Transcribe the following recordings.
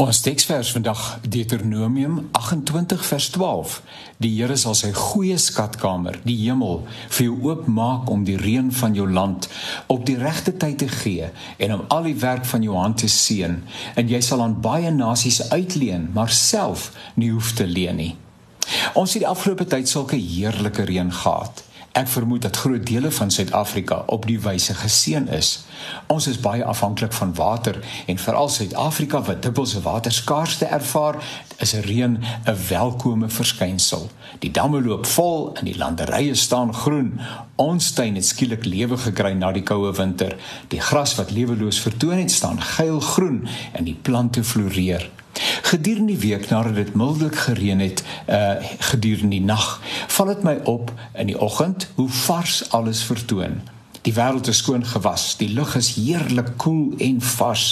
Ons teksvers vandag Deuteronomium 28 vers 12. Die Here sal sy goeie skatkamer, die hemel, vir jou oopmaak om die reën van jou land op die regte tyd te gee en om al die werk van jou hand te seën en jy sal aan baie nasies uitleen, maar self nie hoef te leen nie. Ons het die afgelope tyd sulke heerlike reën gehad. Ek vermoed dat groot dele van Suid-Afrika op die wyse geseën is. Ons is baie afhanklik van water en veral Suid-Afrika wat dikwels 'n waterskaarste ervaar, is reën 'n welkome verskynsel. Die damme loop vol en die landerye staan groen. Ons tuin het skielik lewe gekry na die koue winter. Die gras wat leweloos vertoon het, staan geelgroen en die plante floreer. Gedurende die week nadat dit mildelik gereën het, uh gedurende die nag, val dit my op in die oggend hoe vars alles vertoon. Die wêreld is skoon gewas, die lug is heerlik koel en vars.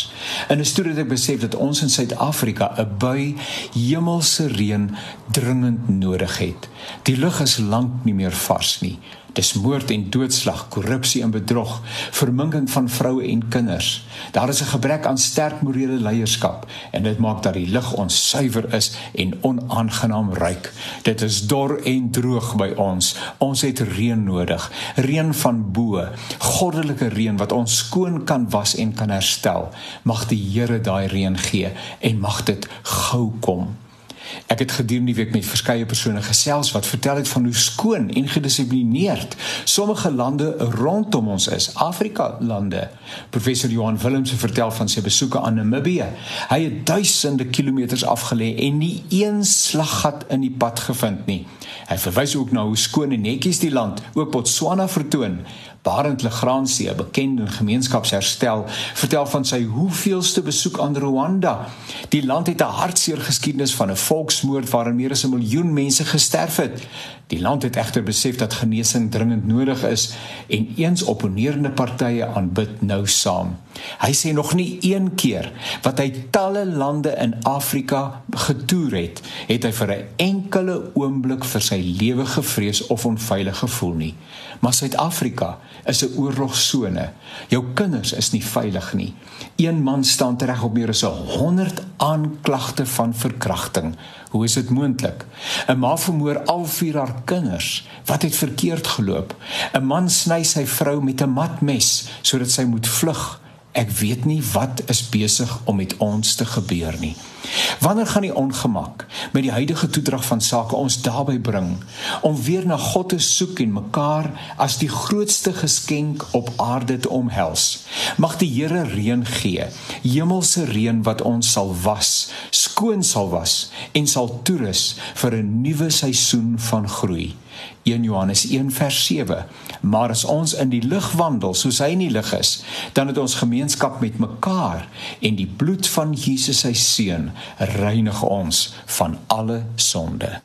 En is toe dat ek besef dat ons in Suid-Afrika 'n bui hemelse reën dringend nodig het. Die lug is lank nie meer vars nie. Dis moord en doodslag, korrupsie en bedrog, verminking van vroue en kinders. Daar is 'n gebrek aan sterk morele leierskap en dit maak dat die lig ons suiwer is en onaangenaam ruik. Dit is dor en droog by ons. Ons het reën nodig, reën van bo, goddelike reën wat ons skoon kan was en kan herstel. Mag die Here daai reën gee en mag dit gou kom. Ek het gedurende die week met verskeie persone gesels wat vertel het van hoe skoon en gedissiplineerd sommige lande rondom ons is, Afrika lande. Professor Johan Willems vertel van sy besoeke aan Namibië. Hy het duisende kilometers afgelê en nie een slaggat in die pad gevind nie. Hy verwys ook na hoe skoon en netjies die land ook Botswana vertoon. Barend Legrandsie, 'n bekende gemeenskapsherstel, vertel van sy hoeveelste besoek aan Rwanda. Die land het 'n hartseer geskiedenis van 'n volksmoord waarin meer as 'n miljoen mense gesterf het. Die land het egter besef dat genesing dringend nodig is en eens opponerende partye aanbid nou saam. Hy sê nog nie een keer wat hy talle lande in Afrika getoer het, het hy vir 'n enkele oomblik vir sy lewe gevrees of onveilig gevoel nie. Maar Suid-Afrika is 'n oorlogsone. Jou kinders is nie veilig nie. Een man staan tereg op meer as 100 aanklagte van verkrachting. Hoe is dit moontlik? 'n Ma vermoor al vier haar kinders. Wat het verkeerd geloop? 'n Man sny sy vrou met 'n matmes sodat sy moet vlug. Ek weet nie wat is besig om met ons te gebeur nie. Wanneer gaan die ongemak met die huidige toedrag van sake ons daarby bring om weer na God te soek en mekaar as die grootste geskenk op aarde te omhels? Mag die Here reën gee, hemelse reën wat ons sal was, skoon sal was en sal toerus vir 'n nuwe seisoen van groei. 1 Johannes 1 vers 7. Maar as ons in die lig wandel soos hy in die lig is, dan het ons gemeenskap met mekaar en die bloed van Jesus sy seun reinig ons van alle sonde.